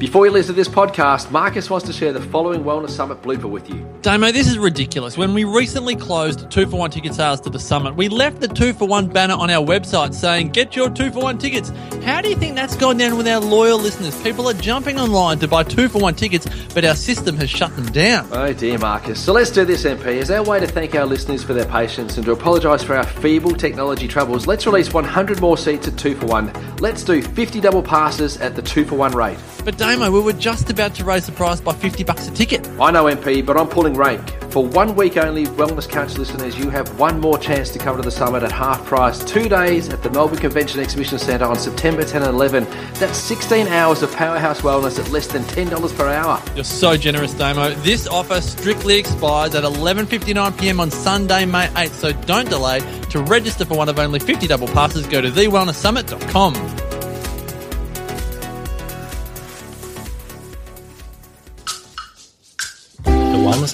Before you listen to this podcast, Marcus wants to share the following Wellness Summit blooper with you. Damo, this is ridiculous. When we recently closed two for one ticket sales to the summit, we left the two for one banner on our website saying, get your two for one tickets. How do you think that's gone down with our loyal listeners? People are jumping online to buy two for one tickets, but our system has shut them down. Oh dear, Marcus. So let's do this, MP. As our way to thank our listeners for their patience and to apologise for our feeble technology troubles, let's release 100 more seats at two for one. Let's do 50 double passes at the two for one rate. But Damo, we were just about to raise the price by 50 bucks a ticket. I know, MP, but I'm pulling rank. For one week only, Wellness Couch listeners, you have one more chance to come to the summit at half price. Two days at the Melbourne Convention Exhibition Centre on September 10 and 11. That's 16 hours of powerhouse wellness at less than $10 per hour. You're so generous, Damo. This offer strictly expires at 11.59pm on Sunday, May 8th, so don't delay. To register for one of only 50 double passes, go to thewellnesssummit.com.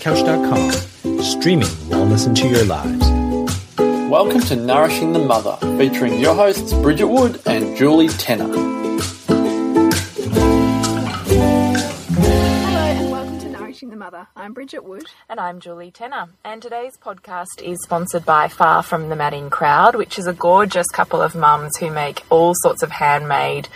TheWellnessCouch.com, streaming wellness into your lives. Welcome to Nourishing the Mother, featuring your hosts Bridget Wood and Julie Tenner. Hello and welcome to Nourishing the Mother. I'm Bridget Wood. And I'm Julie Tenner. And today's podcast is sponsored by Far From the Madding Crowd, which is a gorgeous couple of mums who make all sorts of handmade,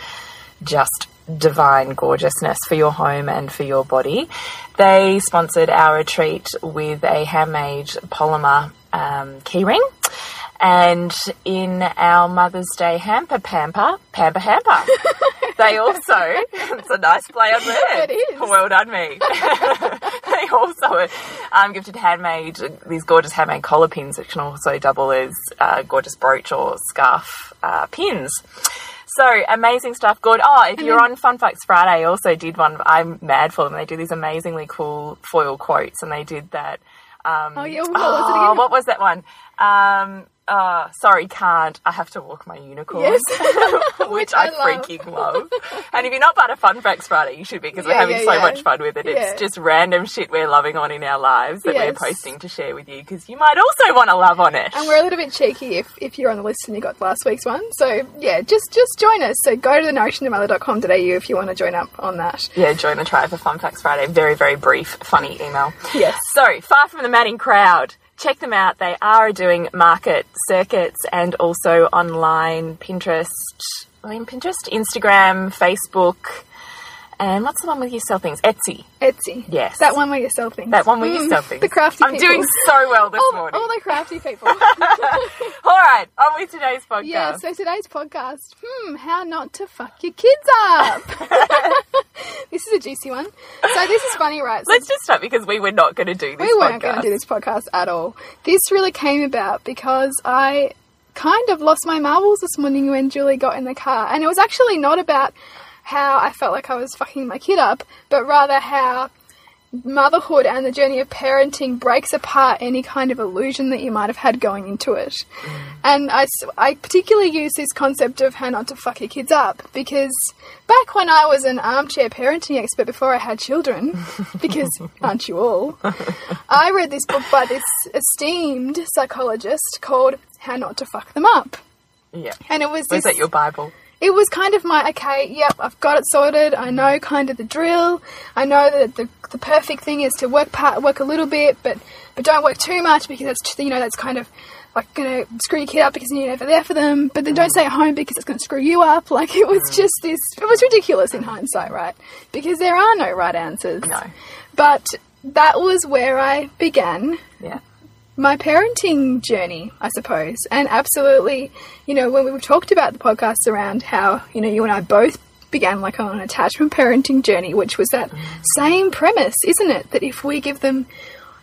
just divine gorgeousness for your home and for your body. They sponsored our retreat with a handmade polymer um, keyring. And in our Mother's Day hamper pamper, pamper hamper, they also, it's a nice play on words. It is. Well done, me. they also um, gifted handmade, these gorgeous handmade collar pins, which can also double as uh, gorgeous brooch or scarf uh, pins. So amazing stuff. Good. Oh, if you're on Fun Facts Friday, I also did one. I'm mad for them. They do these amazingly cool foil quotes, and they did that. Um, Oh, yeah, what was it oh, again? what was that one? Um, uh, sorry, can't. I have to walk my unicorn. Yes. which Which I, I love. freaking love. and if you're not part of Fun Facts Friday, you should be because we're having yeah, so yeah. much fun with it. Yeah. It's just random shit we're loving on in our lives that we're posting to share with you because you might also want to love on it. And we're a little bit cheeky if, if you're on the list and you got last week's one. So, yeah, just just join us. So, go to the nourishingthemother.com.au if you want to join up on that. yeah, join the tribe for Fun Facts Friday. Very, very brief, funny email. Yes. So, far from the Madding crowd, check them out. They are doing market circuits and also online Pinterest. I mean, Pinterest, Instagram, Facebook, and what's the one with you sell things? Etsy. Etsy. Yes. That one where you sell things. That one where you Mm, sell things. The crafty I'm people. doing so well this all, morning. all the crafty people. All right, on with today's podcast. yeah, so today's podcast, hmm, how not to fuck your kids up. this is a juicy one. So, this is funny, right? So Let's just start because we were not going to do this we weren't going to do this podcast at all. This really came about because I kind of lost my marbles this morning when Julie got in the car. And it was actually not about how I felt like I was fucking my kid up, but rather how motherhood and the journey of parenting breaks apart any kind of illusion that you might have had going into it. Mm. And I, I particularly use this concept of how not to fuck your kids up because back when I was an armchair parenting expert before I had children, because aren't you all? I read this book by this esteemed psychologist called How Not to Fuck Them Up. Yeah. And it was Was this that your Bible? It was kind of my okay yep i've got it sorted. I know kind of the drill. I know that the, the perfect thing is to work part work a little bit but but don't work too much because that's you know that's kind of like gonna screw your kid up because you're never there for them. But then don't mm. stay at home because it's gonna screw you up. Like it was mm. just this it was ridiculous in hindsight right? Because there are no right answers. No. but that was where i began. Yeah. My parenting journey, I suppose. And absolutely, you know, when we've talked about the podcast around how, you know, you and I both began like on an attachment parenting journey, which was that same premise, isn't it? That if we give them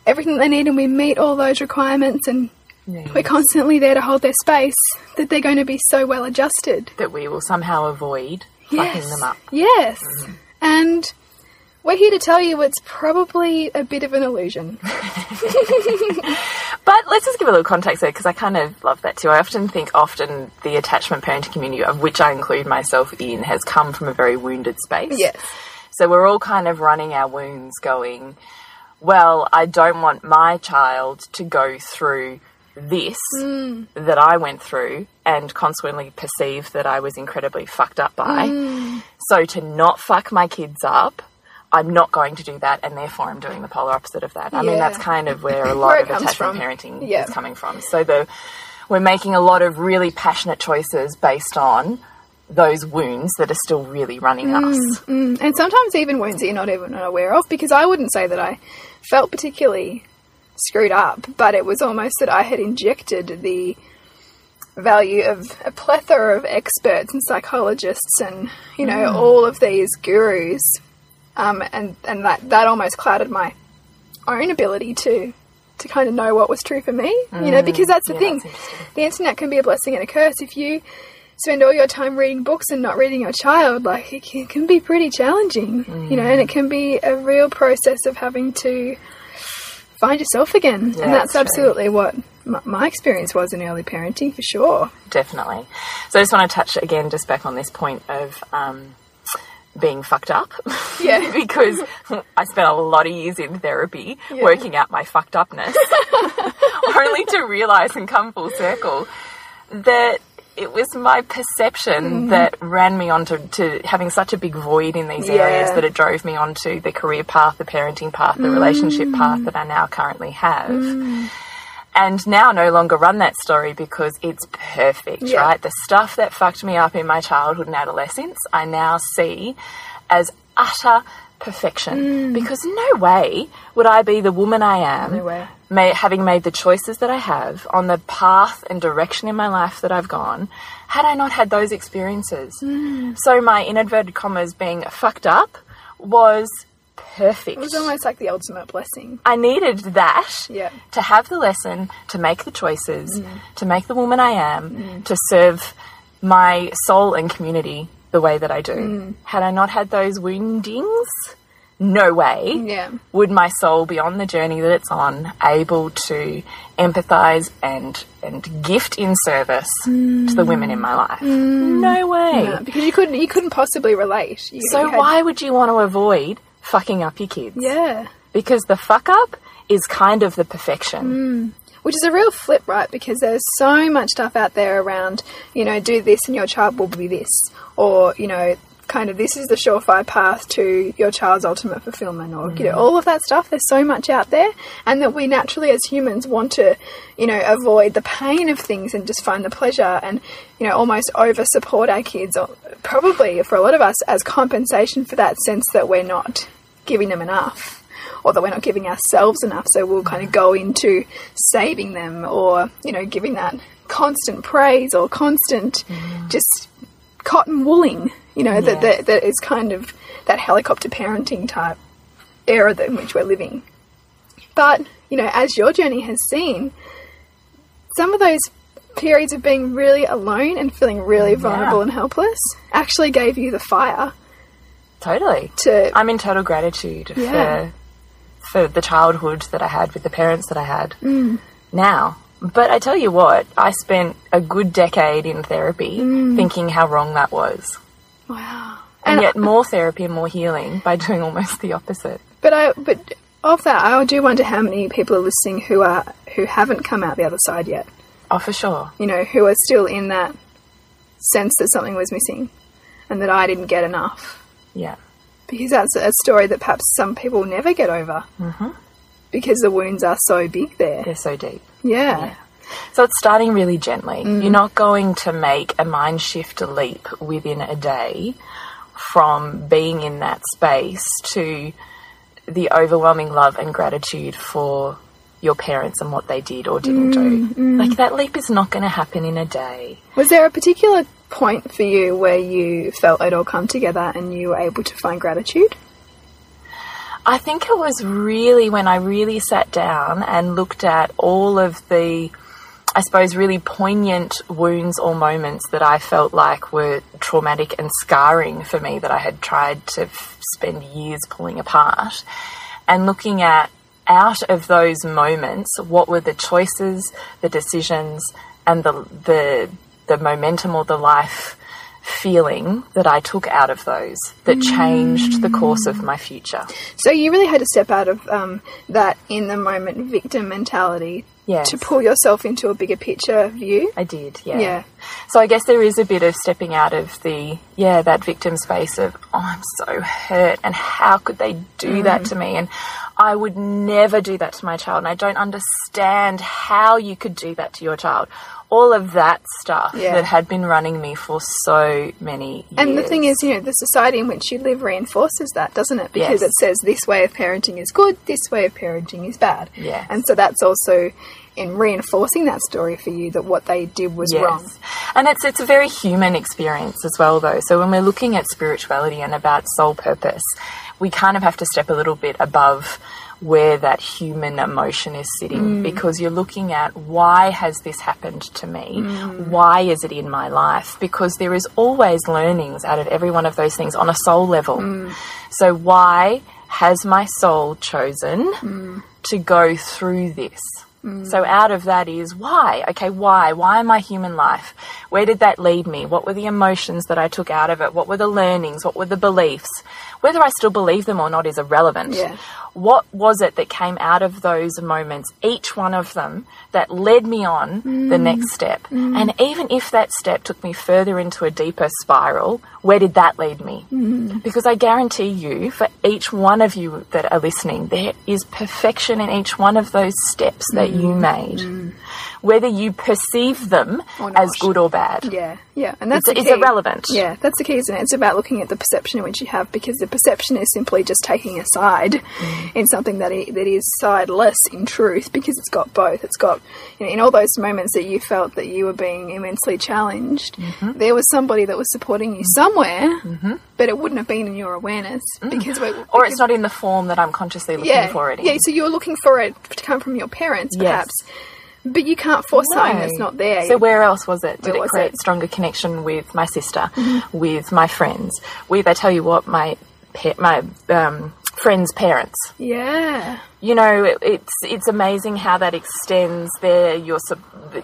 everything they need and we meet all those requirements and we're constantly there to hold their space, that they're going to be so well adjusted. That we will somehow avoid fucking them up. Yes. Mm-hmm. And we're here to tell you it's probably a bit of an illusion. But let's just give a little context there because I kind of love that too. I often think often the attachment parenting community, of which I include myself in, has come from a very wounded space. Yes. So we're all kind of running our wounds going, well, I don't want my child to go through this mm. that I went through and consequently perceived that I was incredibly fucked up by. Mm. So to not fuck my kids up, I'm not going to do that, and therefore I'm doing the polar opposite of that. I mean, that's kind of where a lot Where of attachment from. parenting Yeah. is coming from. So the we're making a lot of really passionate choices based on those wounds that are still really running mm, us. Mm. And sometimes even wounds that you're not even aware of, because I wouldn't say that I felt particularly screwed up, but it was almost that I had injected the value of a plethora of experts and psychologists and, you know, mm. all of these gurus. Um, and, and that, that almost clouded my own ability to to kind of know what was true for me, you know, because that's the Yeah, thing. that's. The internet can be a blessing and a curse if you spend all your time reading books and not reading your child. Like it can, can be pretty challenging, you know, and it can be a real process of having to find yourself again. and that's that's true. absolutely what my, my experience was in early parenting for sure. Definitely. So I just want to touch again just back on this point of um, being fucked up. Yeah. because I spent a lot of years in therapy working out my fucked upness, only to realize and come full circle that it was my perception mm-hmm. that ran me onto to having such a big void in these areas that it drove me onto the career path, the parenting path, the relationship path mm. that I now currently have mm. And now no longer run that story because it's perfect, Yeah. right? The stuff that fucked me up in my childhood and adolescence, I now see as utter perfection mm. because no way would I be the woman I am. No. May, having made the choices that I have on the path and direction in my life that I've gone, had I not had those experiences. Mm. So my in inverted commas being fucked up was perfect. It was almost like the ultimate blessing. I needed that Yeah. to have the lesson, to make the choices, mm. to make the woman I am, mm. to serve my soul and community the way that I do. Mm. Had I not had those woundings, no way Yeah. would my soul be on the journey that it's on, able to empathize and and gift in service to the women in my life. No way. Yeah, because you couldn't you couldn't possibly relate. You, So you had- why would you want to avoid fucking up your kids? Yeah. Because the fuck up is kind of the perfection. Mm. Which is a real flip, right? Because there's so much stuff out there around, you know, do this and your child will be this. Or, you know, kind of this is the surefire path to your child's ultimate fulfillment or, you know, mm. all of that stuff. There's so much out there. And that we naturally as humans want to, you know, avoid the pain of things and just find the pleasure and, you know, almost over support our kids. Or probably for a lot of us as compensation for that sense that we're not giving them enough or that we're not giving ourselves enough. So we'll kind of go into saving them or, you know, giving that constant praise or constant mm. just cotton wooling, you know, that, that, that is kind of that helicopter parenting type era that, in which we're living. But, you know, as your journey has seen, some of those periods of being really alone and feeling really mm, vulnerable and helpless actually gave you the fire Totally. to I'm in total gratitude Yeah. for for the childhood that I had with the parents that I had Mm. now. But I tell you what, I spent a good decade in therapy Mm. thinking how wrong that was. wow. And, yet more therapy and more healing by doing almost the opposite. But I, but of that, I do wonder how many people are listening who are who haven't come out the other side yet. Oh, for sure. You know, who are still in that sense that something was missing, and that I didn't get enough. Yeah. Because that's a story that perhaps some people never get over. Mm-hmm. Because the wounds are so big there. They're so deep. Yeah. So it's starting really gently. Mm. You're not going to make a mind shift leap within a day from being in that space to the overwhelming love and gratitude for your parents and what they did or didn't Mm, do. Like that leap is not going to happen in a day. Was there a particular point for you where you felt it all come together and you were able to find gratitude? I think it was really when I really sat down and looked at all of the, I suppose, really poignant wounds or moments that I felt like were traumatic and scarring for me that I had tried to spend years pulling apart. And looking at out of those moments, what were the choices, the decisions, and the, the, the momentum or the life feeling that I took out of those that changed the course of my future. So you really had to step out of um, that in the moment victim mentality Yes. to pull yourself into a bigger picture view. I did, yeah. Yeah. So I guess there is a bit of stepping out of the, yeah, that victim space of, oh, I'm so hurt and how could they do that to me? And I would never do that to my child. And I don't understand how you could do that to your child. All of that stuff Yeah. that had been running me for so many years. And the thing is, you know, the society in which you live reinforces that, doesn't it? Because Yes. it says this way of parenting is good, this way of parenting is bad. Yes. And so that's also in reinforcing that story for you that what they did was Yes. wrong. And it's it's a very human experience as well though. So when we're looking at spirituality and about soul purpose, we kind of have to step a little bit above where that human emotion is sitting mm. because you're looking at why has this happened to me? Mm. Why is it in my life? Because there is always learnings out of every one of those things on a soul level. Mm. So why has my soul chosen to go through this? So out of that is why? Okay, why? Why my human life? Where did that lead me? What were the emotions that I took out of it? What were the learnings? What were the beliefs? Whether I still believe them or not is irrelevant. Yeah. What was it that came out of those moments, each one of them, that led me on the mm. next step? Mm. And even if that step took me further into a deeper spiral, where did that lead me? Mm. Because I guarantee you, for each one of you that are listening, there is perfection in each one of those steps that you made. Whether you perceive them as good or bad. Yeah, yeah, and that's It's- it's irrelevant. Yeah, that's the key, isn't it? It's about looking at the perception in which you have, because the perception is simply just taking a side Mm. in something that that is sideless in truth, because it's got both. It's got you know, in all those moments that you felt that you were being immensely challenged, Mm-hmm. there was somebody that was supporting you somewhere, but it wouldn't have been in your awareness because we're, Mm. Or it's not in the form that I'm consciously looking yeah, for it in. yeah. So you're looking for it to come from your parents, Yes. But you can't force something No. that's not there. So where else was it? Did Where it create it? Stronger connection with my sister, with my friends, with I tell you what, my my um, friends' parents? yeah. You know, it, it's it's amazing how that extends their your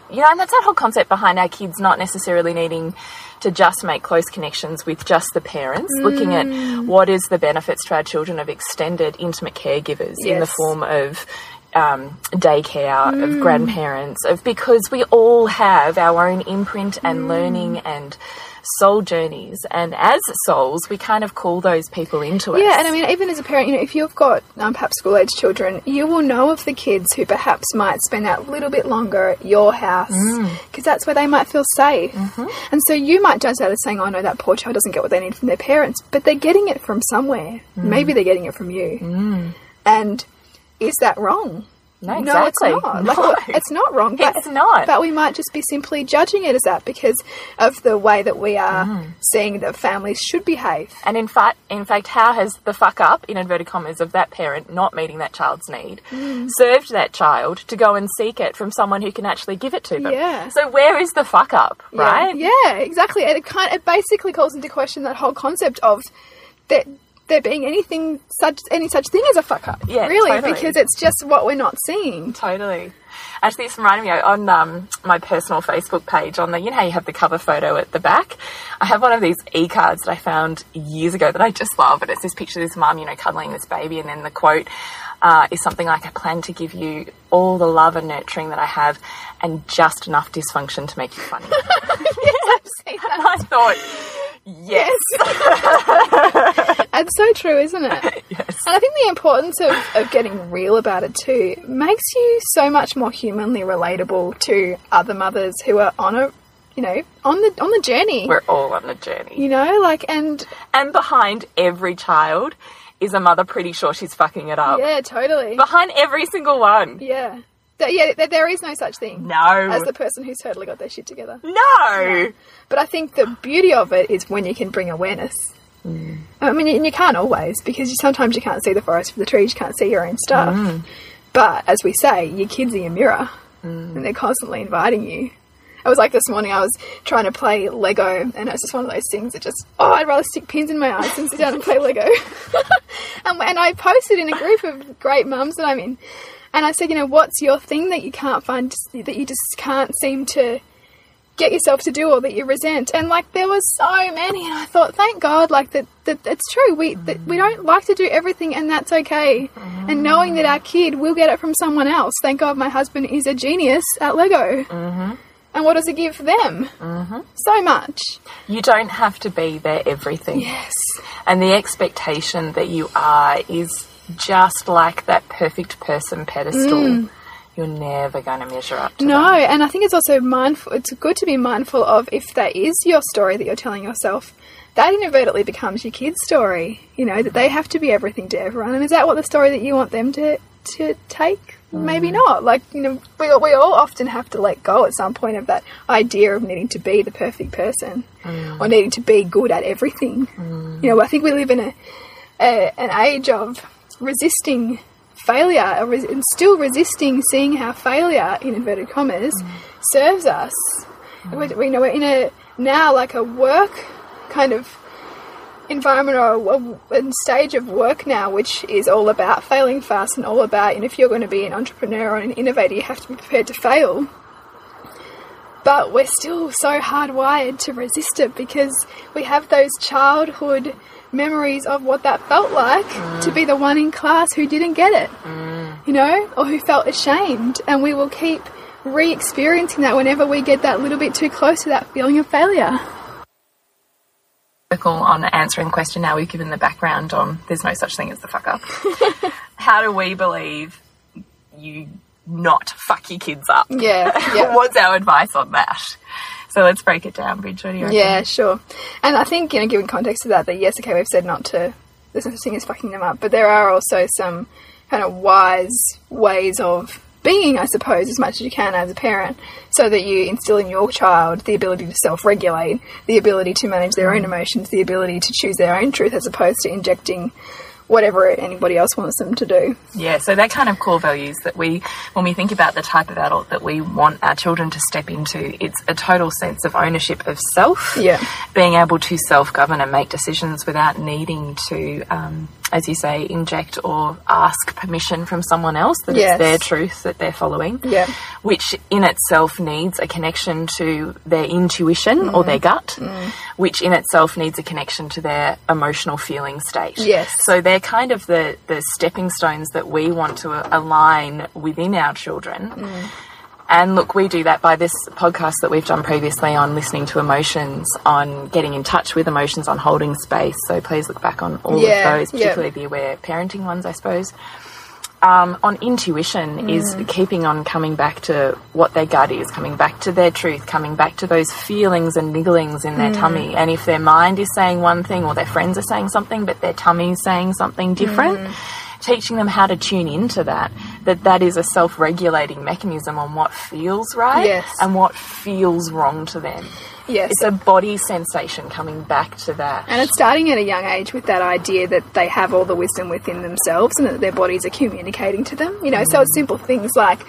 you know, and that's that whole concept behind our kids not necessarily needing to just make close connections with just the parents, looking Mm. at what is the benefits to our children of extended intimate caregivers in the form of um, daycare, Mm. of grandparents, of because we all have our own imprint Mm. and learning and soul journeys, and as souls, we kind of call those people into us. Yeah, and I mean, even as a parent, you know, if you've got um, perhaps school age children, you will know of the kids who perhaps might spend that little bit longer at your house Mm. because that's where they might feel safe. Mm-hmm. And so you might judge that as saying, oh no, that poor child doesn't get what they need from their parents, but they're getting it from somewhere. Mm. Maybe they're getting it from you. And is that wrong? No, No, it's exactly. not. Like, No. it's not wrong. But, It's not. But we might just be simply judging it as that because of the way that we are Mm. seeing that families should behave. And in fact, in fact, how has the fuck up in inverted commas of that parent not meeting that child's need Mm. served that child to go and seek it from someone who can actually give it to them? Yeah. So where is the fuck up, Yeah. right? Yeah, exactly. And it kind it basically calls into question that whole concept of that there being anything such any such thing as a fuck up. Yeah, really, totally. because it's just what we're not seeing. Totally. Actually, this reminded me on um, my personal Facebook page. On the, you know, how you have the cover photo at the back. I have one of these e-cards that I found years ago that I just love. And it's this picture of this mum, you know, cuddling this baby, and then the quote uh, is something like, "I plan to give you all the love and nurturing that I have, and just enough dysfunction to make you funny." I've seen that. I thought, yes, It's so true, isn't it? yes, And I think the importance of, of getting real about it too makes you so much more humanly relatable to other mothers who are on a you know, on the on the journey. we're all on the journey. you know, like and And behind every child is a mother pretty sure she's fucking it up. yeah, totally. Behind every single one. Yeah. Th- yeah, th- there is no such thing No. as the person who's totally got their shit together. no. But I think the beauty of it is when you can bring awareness. I mean, and you can't always because you, sometimes you can't see the forest for the trees, you can't see your own stuff. Mm. But as we say, your kids are your mirror and they're constantly inviting you. I was like this morning, I was trying to play Lego, and it's just one of those things that just, oh, I'd rather stick pins in my eyes than sit down and play Lego. and, and I posted in a group of great mums that I'm in, and I said, you know, what's your thing that you can't find, that you just can't seem to get yourself to do or that you resent. And like there was so many, and I thought, thank God, like that, that it's true. We that we don't like to do everything, and that's okay. And knowing that our kid will get it from someone else. Thank God, my husband is a genius at Lego. Mm-hmm. And what does it give them? Mm-hmm. So much. You don't have to be their everything. Yes. And the expectation that you are is just like that perfect person pedestal. Mm. You're never going to measure up to Mm. No, that. and I think it's also mindful. It's good to be mindful of if that is your story that you're telling yourself. That inadvertently becomes your kid's story. You know that they have to be everything to everyone, and is that what the story that you want them to to take? Maybe not. Like you know, we all- we all often have to let go at some point of that idea of needing to be the perfect person or needing to be good at everything. You know, I think we live in a, a an age of resisting failure and still resisting seeing how failure in inverted commas serves us. We, we know we're in a now like a work kind of environment or a, a stage of work now which is all about failing fast and all about and if you're going to be an entrepreneur or an innovator you have to be prepared to fail. But we're still so hardwired to resist it because we have those childhood memories of what that felt like to be the one in class who didn't get it, you know, or who felt ashamed. And we will keep re experiencing that whenever we get that little bit too close to that feeling of failure. on answering the question now we've given the background on there's no such thing as the fuck up. How do we believe you not fuck your kids up? Yeah, yeah. What's our advice on that? So let's break it down, Bridge. What do you reckon? Yeah, sure. And I think, you know, given context to that, that yes, okay, we've said not to, there's no such thing as fucking them up, but there are also some kind of wise ways of being, I suppose, as much as you can as a parent, so that you instill in your child the ability to self regulate, the ability to manage their own mm. emotions, the ability to choose their own truth as opposed to injecting whatever anybody else wants them to do. Yeah, so that kind of core values that we, when we think about the type of adult that we want our children to step into, it's a total sense of ownership of self. Yeah. Being able to self govern and make decisions without needing to, um, as you say, inject or ask permission from someone else that Yes. it's their truth that they're following. Yeah. Which in itself needs a connection to their intuition or Mm. their gut, which in itself needs a connection to their emotional feeling state. Yes. So they're kind of the, the stepping stones that we want to align within our children. And look, we do that by this podcast that we've done previously on listening to emotions, on getting in touch with emotions, on holding space. So please look back on all Yeah, of those, particularly the aware parenting ones, I suppose. Um, on intuition is mm. keeping on coming back to what their gut is, coming back to their truth, coming back to those feelings and nigglings in their tummy. Mm. And if their mind is saying one thing or their friends are saying something, but their tummy is saying something different, mm. Teaching them how to tune into that, that that is a self-regulating mechanism on what feels right Yes. and what feels wrong to them. Yes. It's a body sensation coming back to that. And it's starting at a young age with that idea that they have all the wisdom within themselves and that their bodies are communicating to them. You know, so it's mm. simple things like,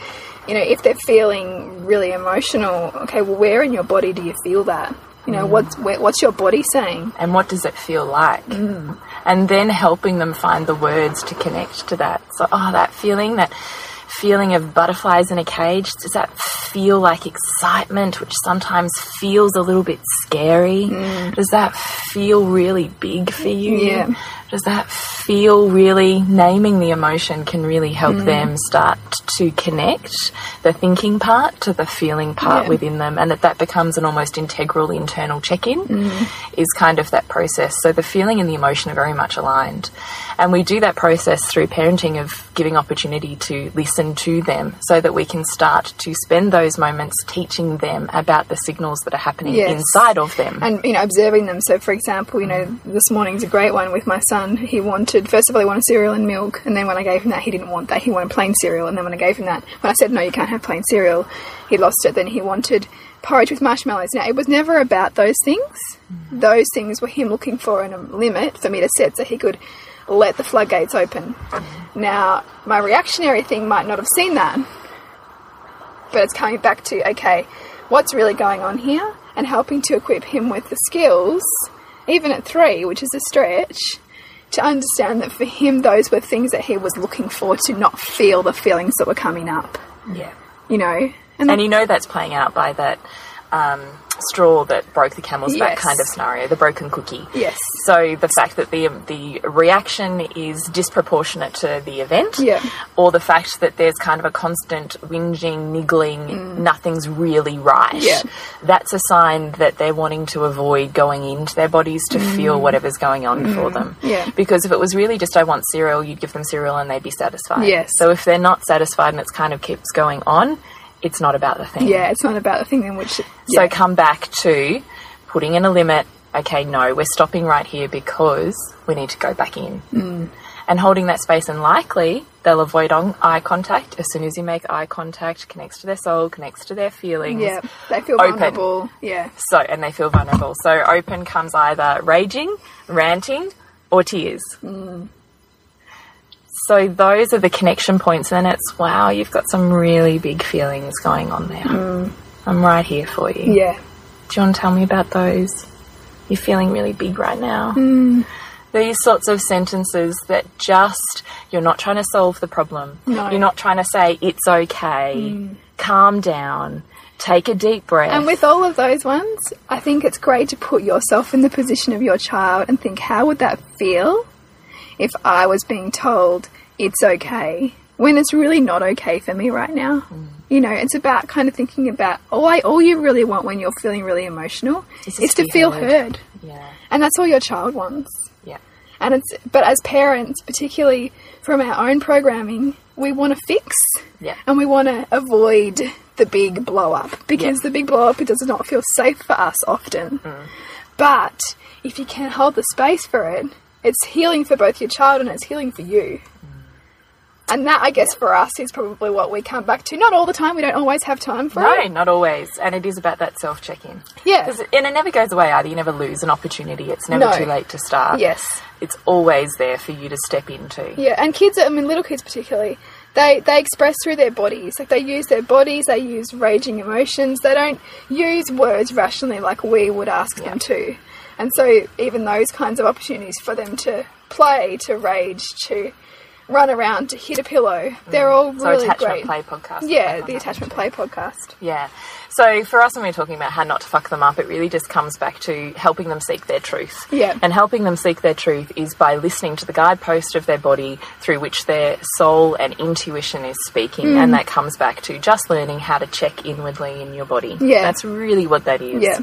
you know, if they're feeling really emotional, okay, well, where in your body do you feel that? You know, what's where, what's your body saying? and what does it feel like? Mm. And then helping them find the words to connect to that. So, oh, that feeling, that feeling of butterflies in a cage, does that feel like excitement, which sometimes feels a little bit scary? Does that feel really big for you? Mm. Yeah. Does that feel really, naming the emotion can really help Mm. them start to connect the thinking part to the feeling part Yeah. within them and that that becomes an almost integral internal check-in Mm. is kind of that process. So the feeling and the emotion are very much aligned. And we do that process through parenting of giving opportunity to listen to them so that we can start to spend those moments teaching them about the signals that are happening Yes. inside of them. and you know observing them so for example you know this morning's a great one with my son he wanted first of all he wanted cereal and milk and then when i gave him that he didn't want that. He wanted plain cereal and then when i gave him that when i said no you can't have plain cereal he lost it. Then he wanted porridge with marshmallows. Now it was never about those things. Mm. Those things were him looking for a limit for me to set so he could let the floodgates open. Mm. Now my reactionary thing might not have seen that but it's coming back to okay, what's really going on here, and helping to equip him with the skills, even at three, which is a stretch, to understand that for him, those were things that he was looking for to not feel the feelings that were coming up, yeah. you know. And, And you know that's playing out by that um, straw that broke the camel's back Yes. kind of scenario, the broken cookie. Yes. So the fact that the the reaction is disproportionate to the event, Yeah. or the fact that there's kind of a constant whinging, niggling, nothing's really right. Mm. Yeah. That's a sign that they're wanting to avoid going into their bodies to feel whatever's going on for them. Mm. Yeah. Because if it was really just I want cereal, you'd give them cereal and they'd be satisfied. Yes. So if they're not satisfied and it's kind of keeps going on, it's not about the thing. Yeah, it's not about the thing in which. So yeah. come back to putting in a limit. Okay, no, we're stopping right here because we need to go back in. Mm. And holding that space, and likely they'll avoid on eye contact. As soon as you make eye contact, connects to their soul, connects to their feelings. yeah, they feel Open. vulnerable. Yeah. So, and they feel vulnerable. So, open comes either raging, ranting, or tears. So, those are the connection points. And it's wow, you've got some really big feelings going on there. I'm right here for you. Yeah. Do you want to tell me about those? You're feeling really big right now. Hmm. These sorts of sentences that just, you're not trying to solve the problem. No. You're not trying to say, it's okay, calm down, take a deep breath. And with all of those ones, I think it's great to put yourself in the position of your child and think, how would that feel if I was being told it's okay when it's really not okay for me right now? Mm. You know, it's about kind of thinking about all I all you really want when you're feeling really emotional Is is to to feel heard. heard. yeah, And that's all your child wants. yeah. And it's but as parents, particularly from our own programming, we want to fix Yeah. and we want to avoid the big blow up because Yeah. the big blow up it does not feel safe for us often. Mm. But if you can hold the space for it, it's healing for both your child and it's healing for you. And that, I guess, for us is probably what we come back to. Not all the time. We don't always have time for No, it. not always. And it is about that self check in. Yeah. And it never goes away either. You never lose an opportunity. It's never No. too late to start. Yes. It's always there for you to step into. Yeah, and kids, I mean, little kids particularly, they, they express through their bodies. Like, they use their bodies, they use raging emotions. They don't use words rationally like we would ask them to. And so, even those kinds of opportunities for them to play, to rage, to run around, to hit a pillow, they're all Mm. So really attachment great. play podcast. Yeah, the attachment play podcast. Yeah. So for us, when we're talking about how not to fuck them up, it really just comes back to helping them seek their truth. Yeah. And helping them seek their truth is by listening to the guidepost of their body through which their soul and intuition is speaking. Mm. And that comes back to just learning how to check inwardly in your body. Yeah. That's really what that is. Yeah.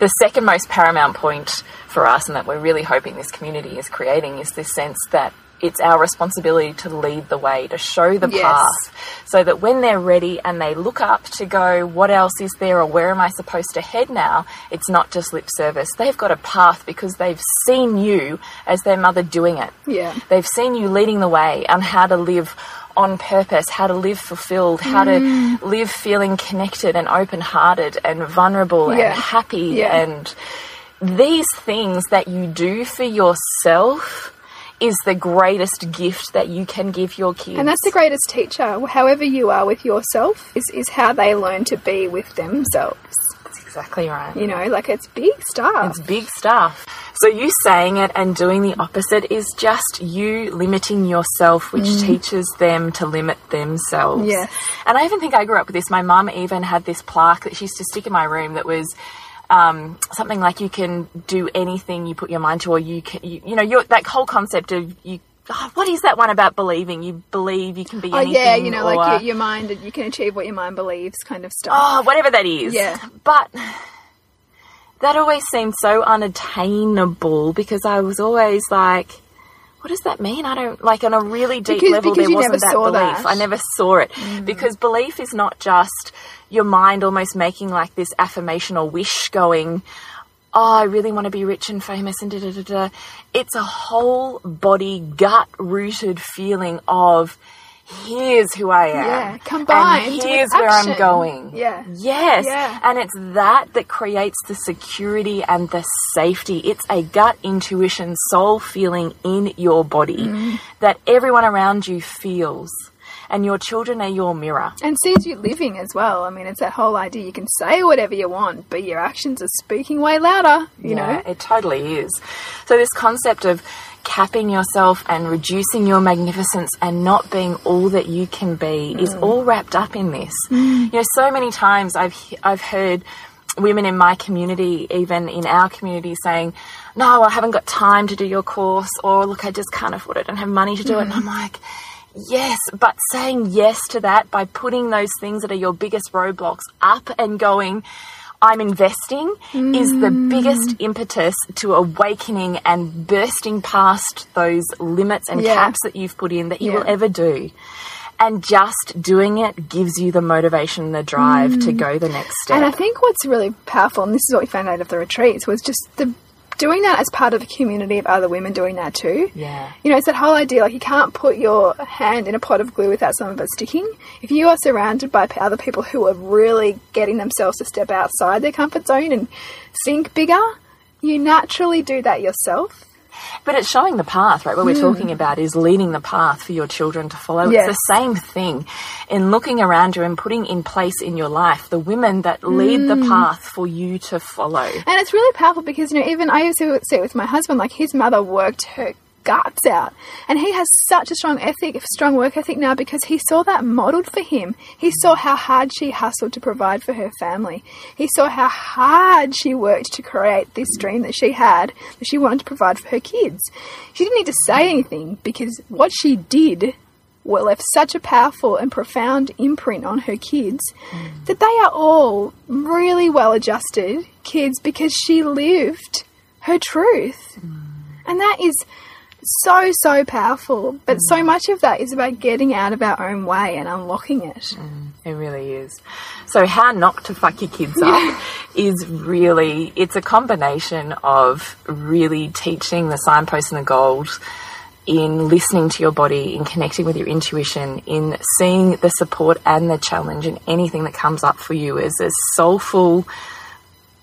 The second most paramount point for us, and that we're really hoping this community is creating, is this sense that it's our responsibility to lead the way, to show the Yes. path, so that when they're ready and they look up to go, what else is there or where am I supposed to head now? It's not just lip service. They've got a path because they've seen you as their mother doing it. Yeah. They've seen you leading the way on how to live on purpose, how to live fulfilled, how Mm. to live feeling connected and open hearted and vulnerable Yeah. and happy Yeah. and these things that you do for yourself is the greatest gift that you can give your kids. And that's the greatest teacher, however you are with yourself, is, is how they learn to be with themselves. Exactly right. You know, like it's big stuff. It's big stuff. So you saying it and doing the opposite is just you limiting yourself, which teaches them to limit themselves. Yeah. And I even think I grew up with this. My mum even had this plaque that she used to stick in my room that was um, something like you can do anything you put your mind to, or you can, you, you know, you're, that whole concept of you. Oh, what is that one about believing? You believe you can be anything. Oh yeah, you know, or, like your, your mind, you can achieve what your mind believes, kind of stuff. Oh, whatever that is. Yeah. But that always seemed so unattainable because I was always like, what does that mean? I don't like on a really deep Because- level because there wasn't that belief. that. Mm. I never saw it. Because belief is not just your mind almost making like this affirmation or wish going, oh, I really want to be rich and famous and da da da da. It's a whole body, gut rooted feeling of here's who I am. Yeah, combined And here's where I'm going. Yeah. Yes. Yeah. And it's that that creates the security and the safety. It's a gut intuition, soul feeling in your body Mm. that everyone around you feels. And your children are your mirror. And sees you living as well. I mean, it's that whole idea you can say whatever you want, but your actions are speaking way louder, you Yeah, know? it totally is. So this concept of capping yourself and reducing your magnificence and not being all that you can be is Mm. all wrapped up in this. You know, so many times I've I've heard women in my community, even in our community, saying, No, I haven't got time to do your course, or look, I just can't afford it, I don't have money to do it. And I'm like, Yes, but saying yes to that by putting those things that are your biggest roadblocks up and going, I'm investing is the biggest mm. impetus to awakening and bursting past those limits and Yeah. caps that you've put in that you Yeah. will ever do. And just doing it gives you the motivation and the drive to mm. go the next step. And I think what's really powerful, and this is what we found out of the retreats, was just the doing that as part of a community of other women doing that too. Yeah. You know, it's that whole idea like you can't put your hand in a pot of glue without some of it sticking. If you are surrounded by other people who are really getting themselves to step outside their comfort zone and think bigger, you naturally do that yourself. But it's showing the path, right? What we're hmm. talking about is leading the path for your children to follow. Yes. It's the same thing in looking around you and putting in place in your life the women that lead the hmm. path for you to follow. And it's really powerful because, you know, even I used to see it with my husband, like his mother worked her guts out. And he has such a strong ethic, strong work ethic now because he saw that modeled for him. He saw how hard she hustled to provide for her family. He saw how hard she worked to create this dream that she had, that she wanted to provide for her kids. She didn't need to say anything because what she did well left such a powerful and profound imprint on her kids that they are all really well adjusted kids because she lived her truth. And that is so, so powerful. But so mm. much of that is about getting out of our own way and unlocking it. Mm, it really is. So how not to fuck your kids up is really it's a combination of really teaching the signposts and the goals in listening to your body, in connecting with your intuition, in seeing the support and the challenge and anything that comes up for you as a soulful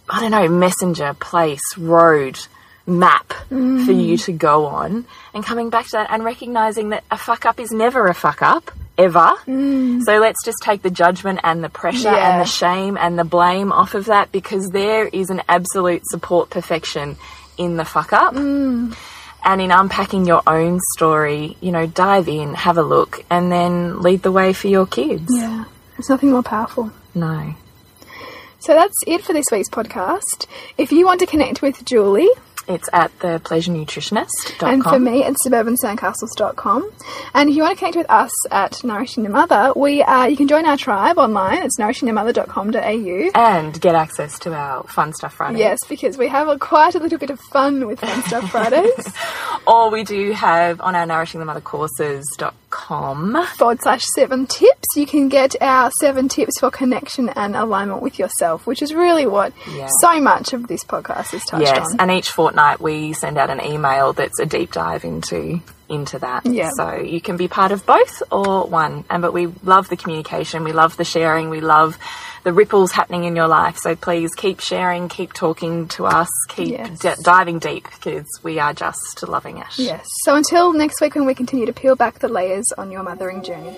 I don't know, messenger, place, road, map for mm. you to go on and coming back to that and recognizing that a fuck up is never a fuck up ever. Mm. So let's just take the judgment and the pressure Yeah. and the shame and the blame off of that because there is an absolute support perfection in the fuck up. Mm. And in unpacking your own story, you know, dive in, have a look, and then lead the way for your kids. Yeah. There's nothing more powerful. No. So that's it for this week's podcast. If you want to connect with Julie, It's at the and for me, it's suburbansandcastles.com. And if you want to connect with us at Nourishing Your Mother, we uh, you can join our tribe online. It's nourishingyourmother.com.au. and get access to our fun stuff Friday. Yes, because we have a, quite a little bit of fun with Fun Stuff Fridays. Or we do have on our nourishingthemothercourses.com. forward slash seven tips. You can get our seven tips for connection and alignment with yourself, which is really what Yeah. so much of this podcast is touched Yes, on. and each fortnight we send out an email that's a deep dive into into that. Yeah. So you can be part of both or one. And but we love the communication, we love the sharing, we love the ripples happening in your life. So please keep sharing, keep talking to us, keep Yes. d- diving deep because we are just loving it. Yes. So until next week when we continue to peel back the layers on your mothering journey.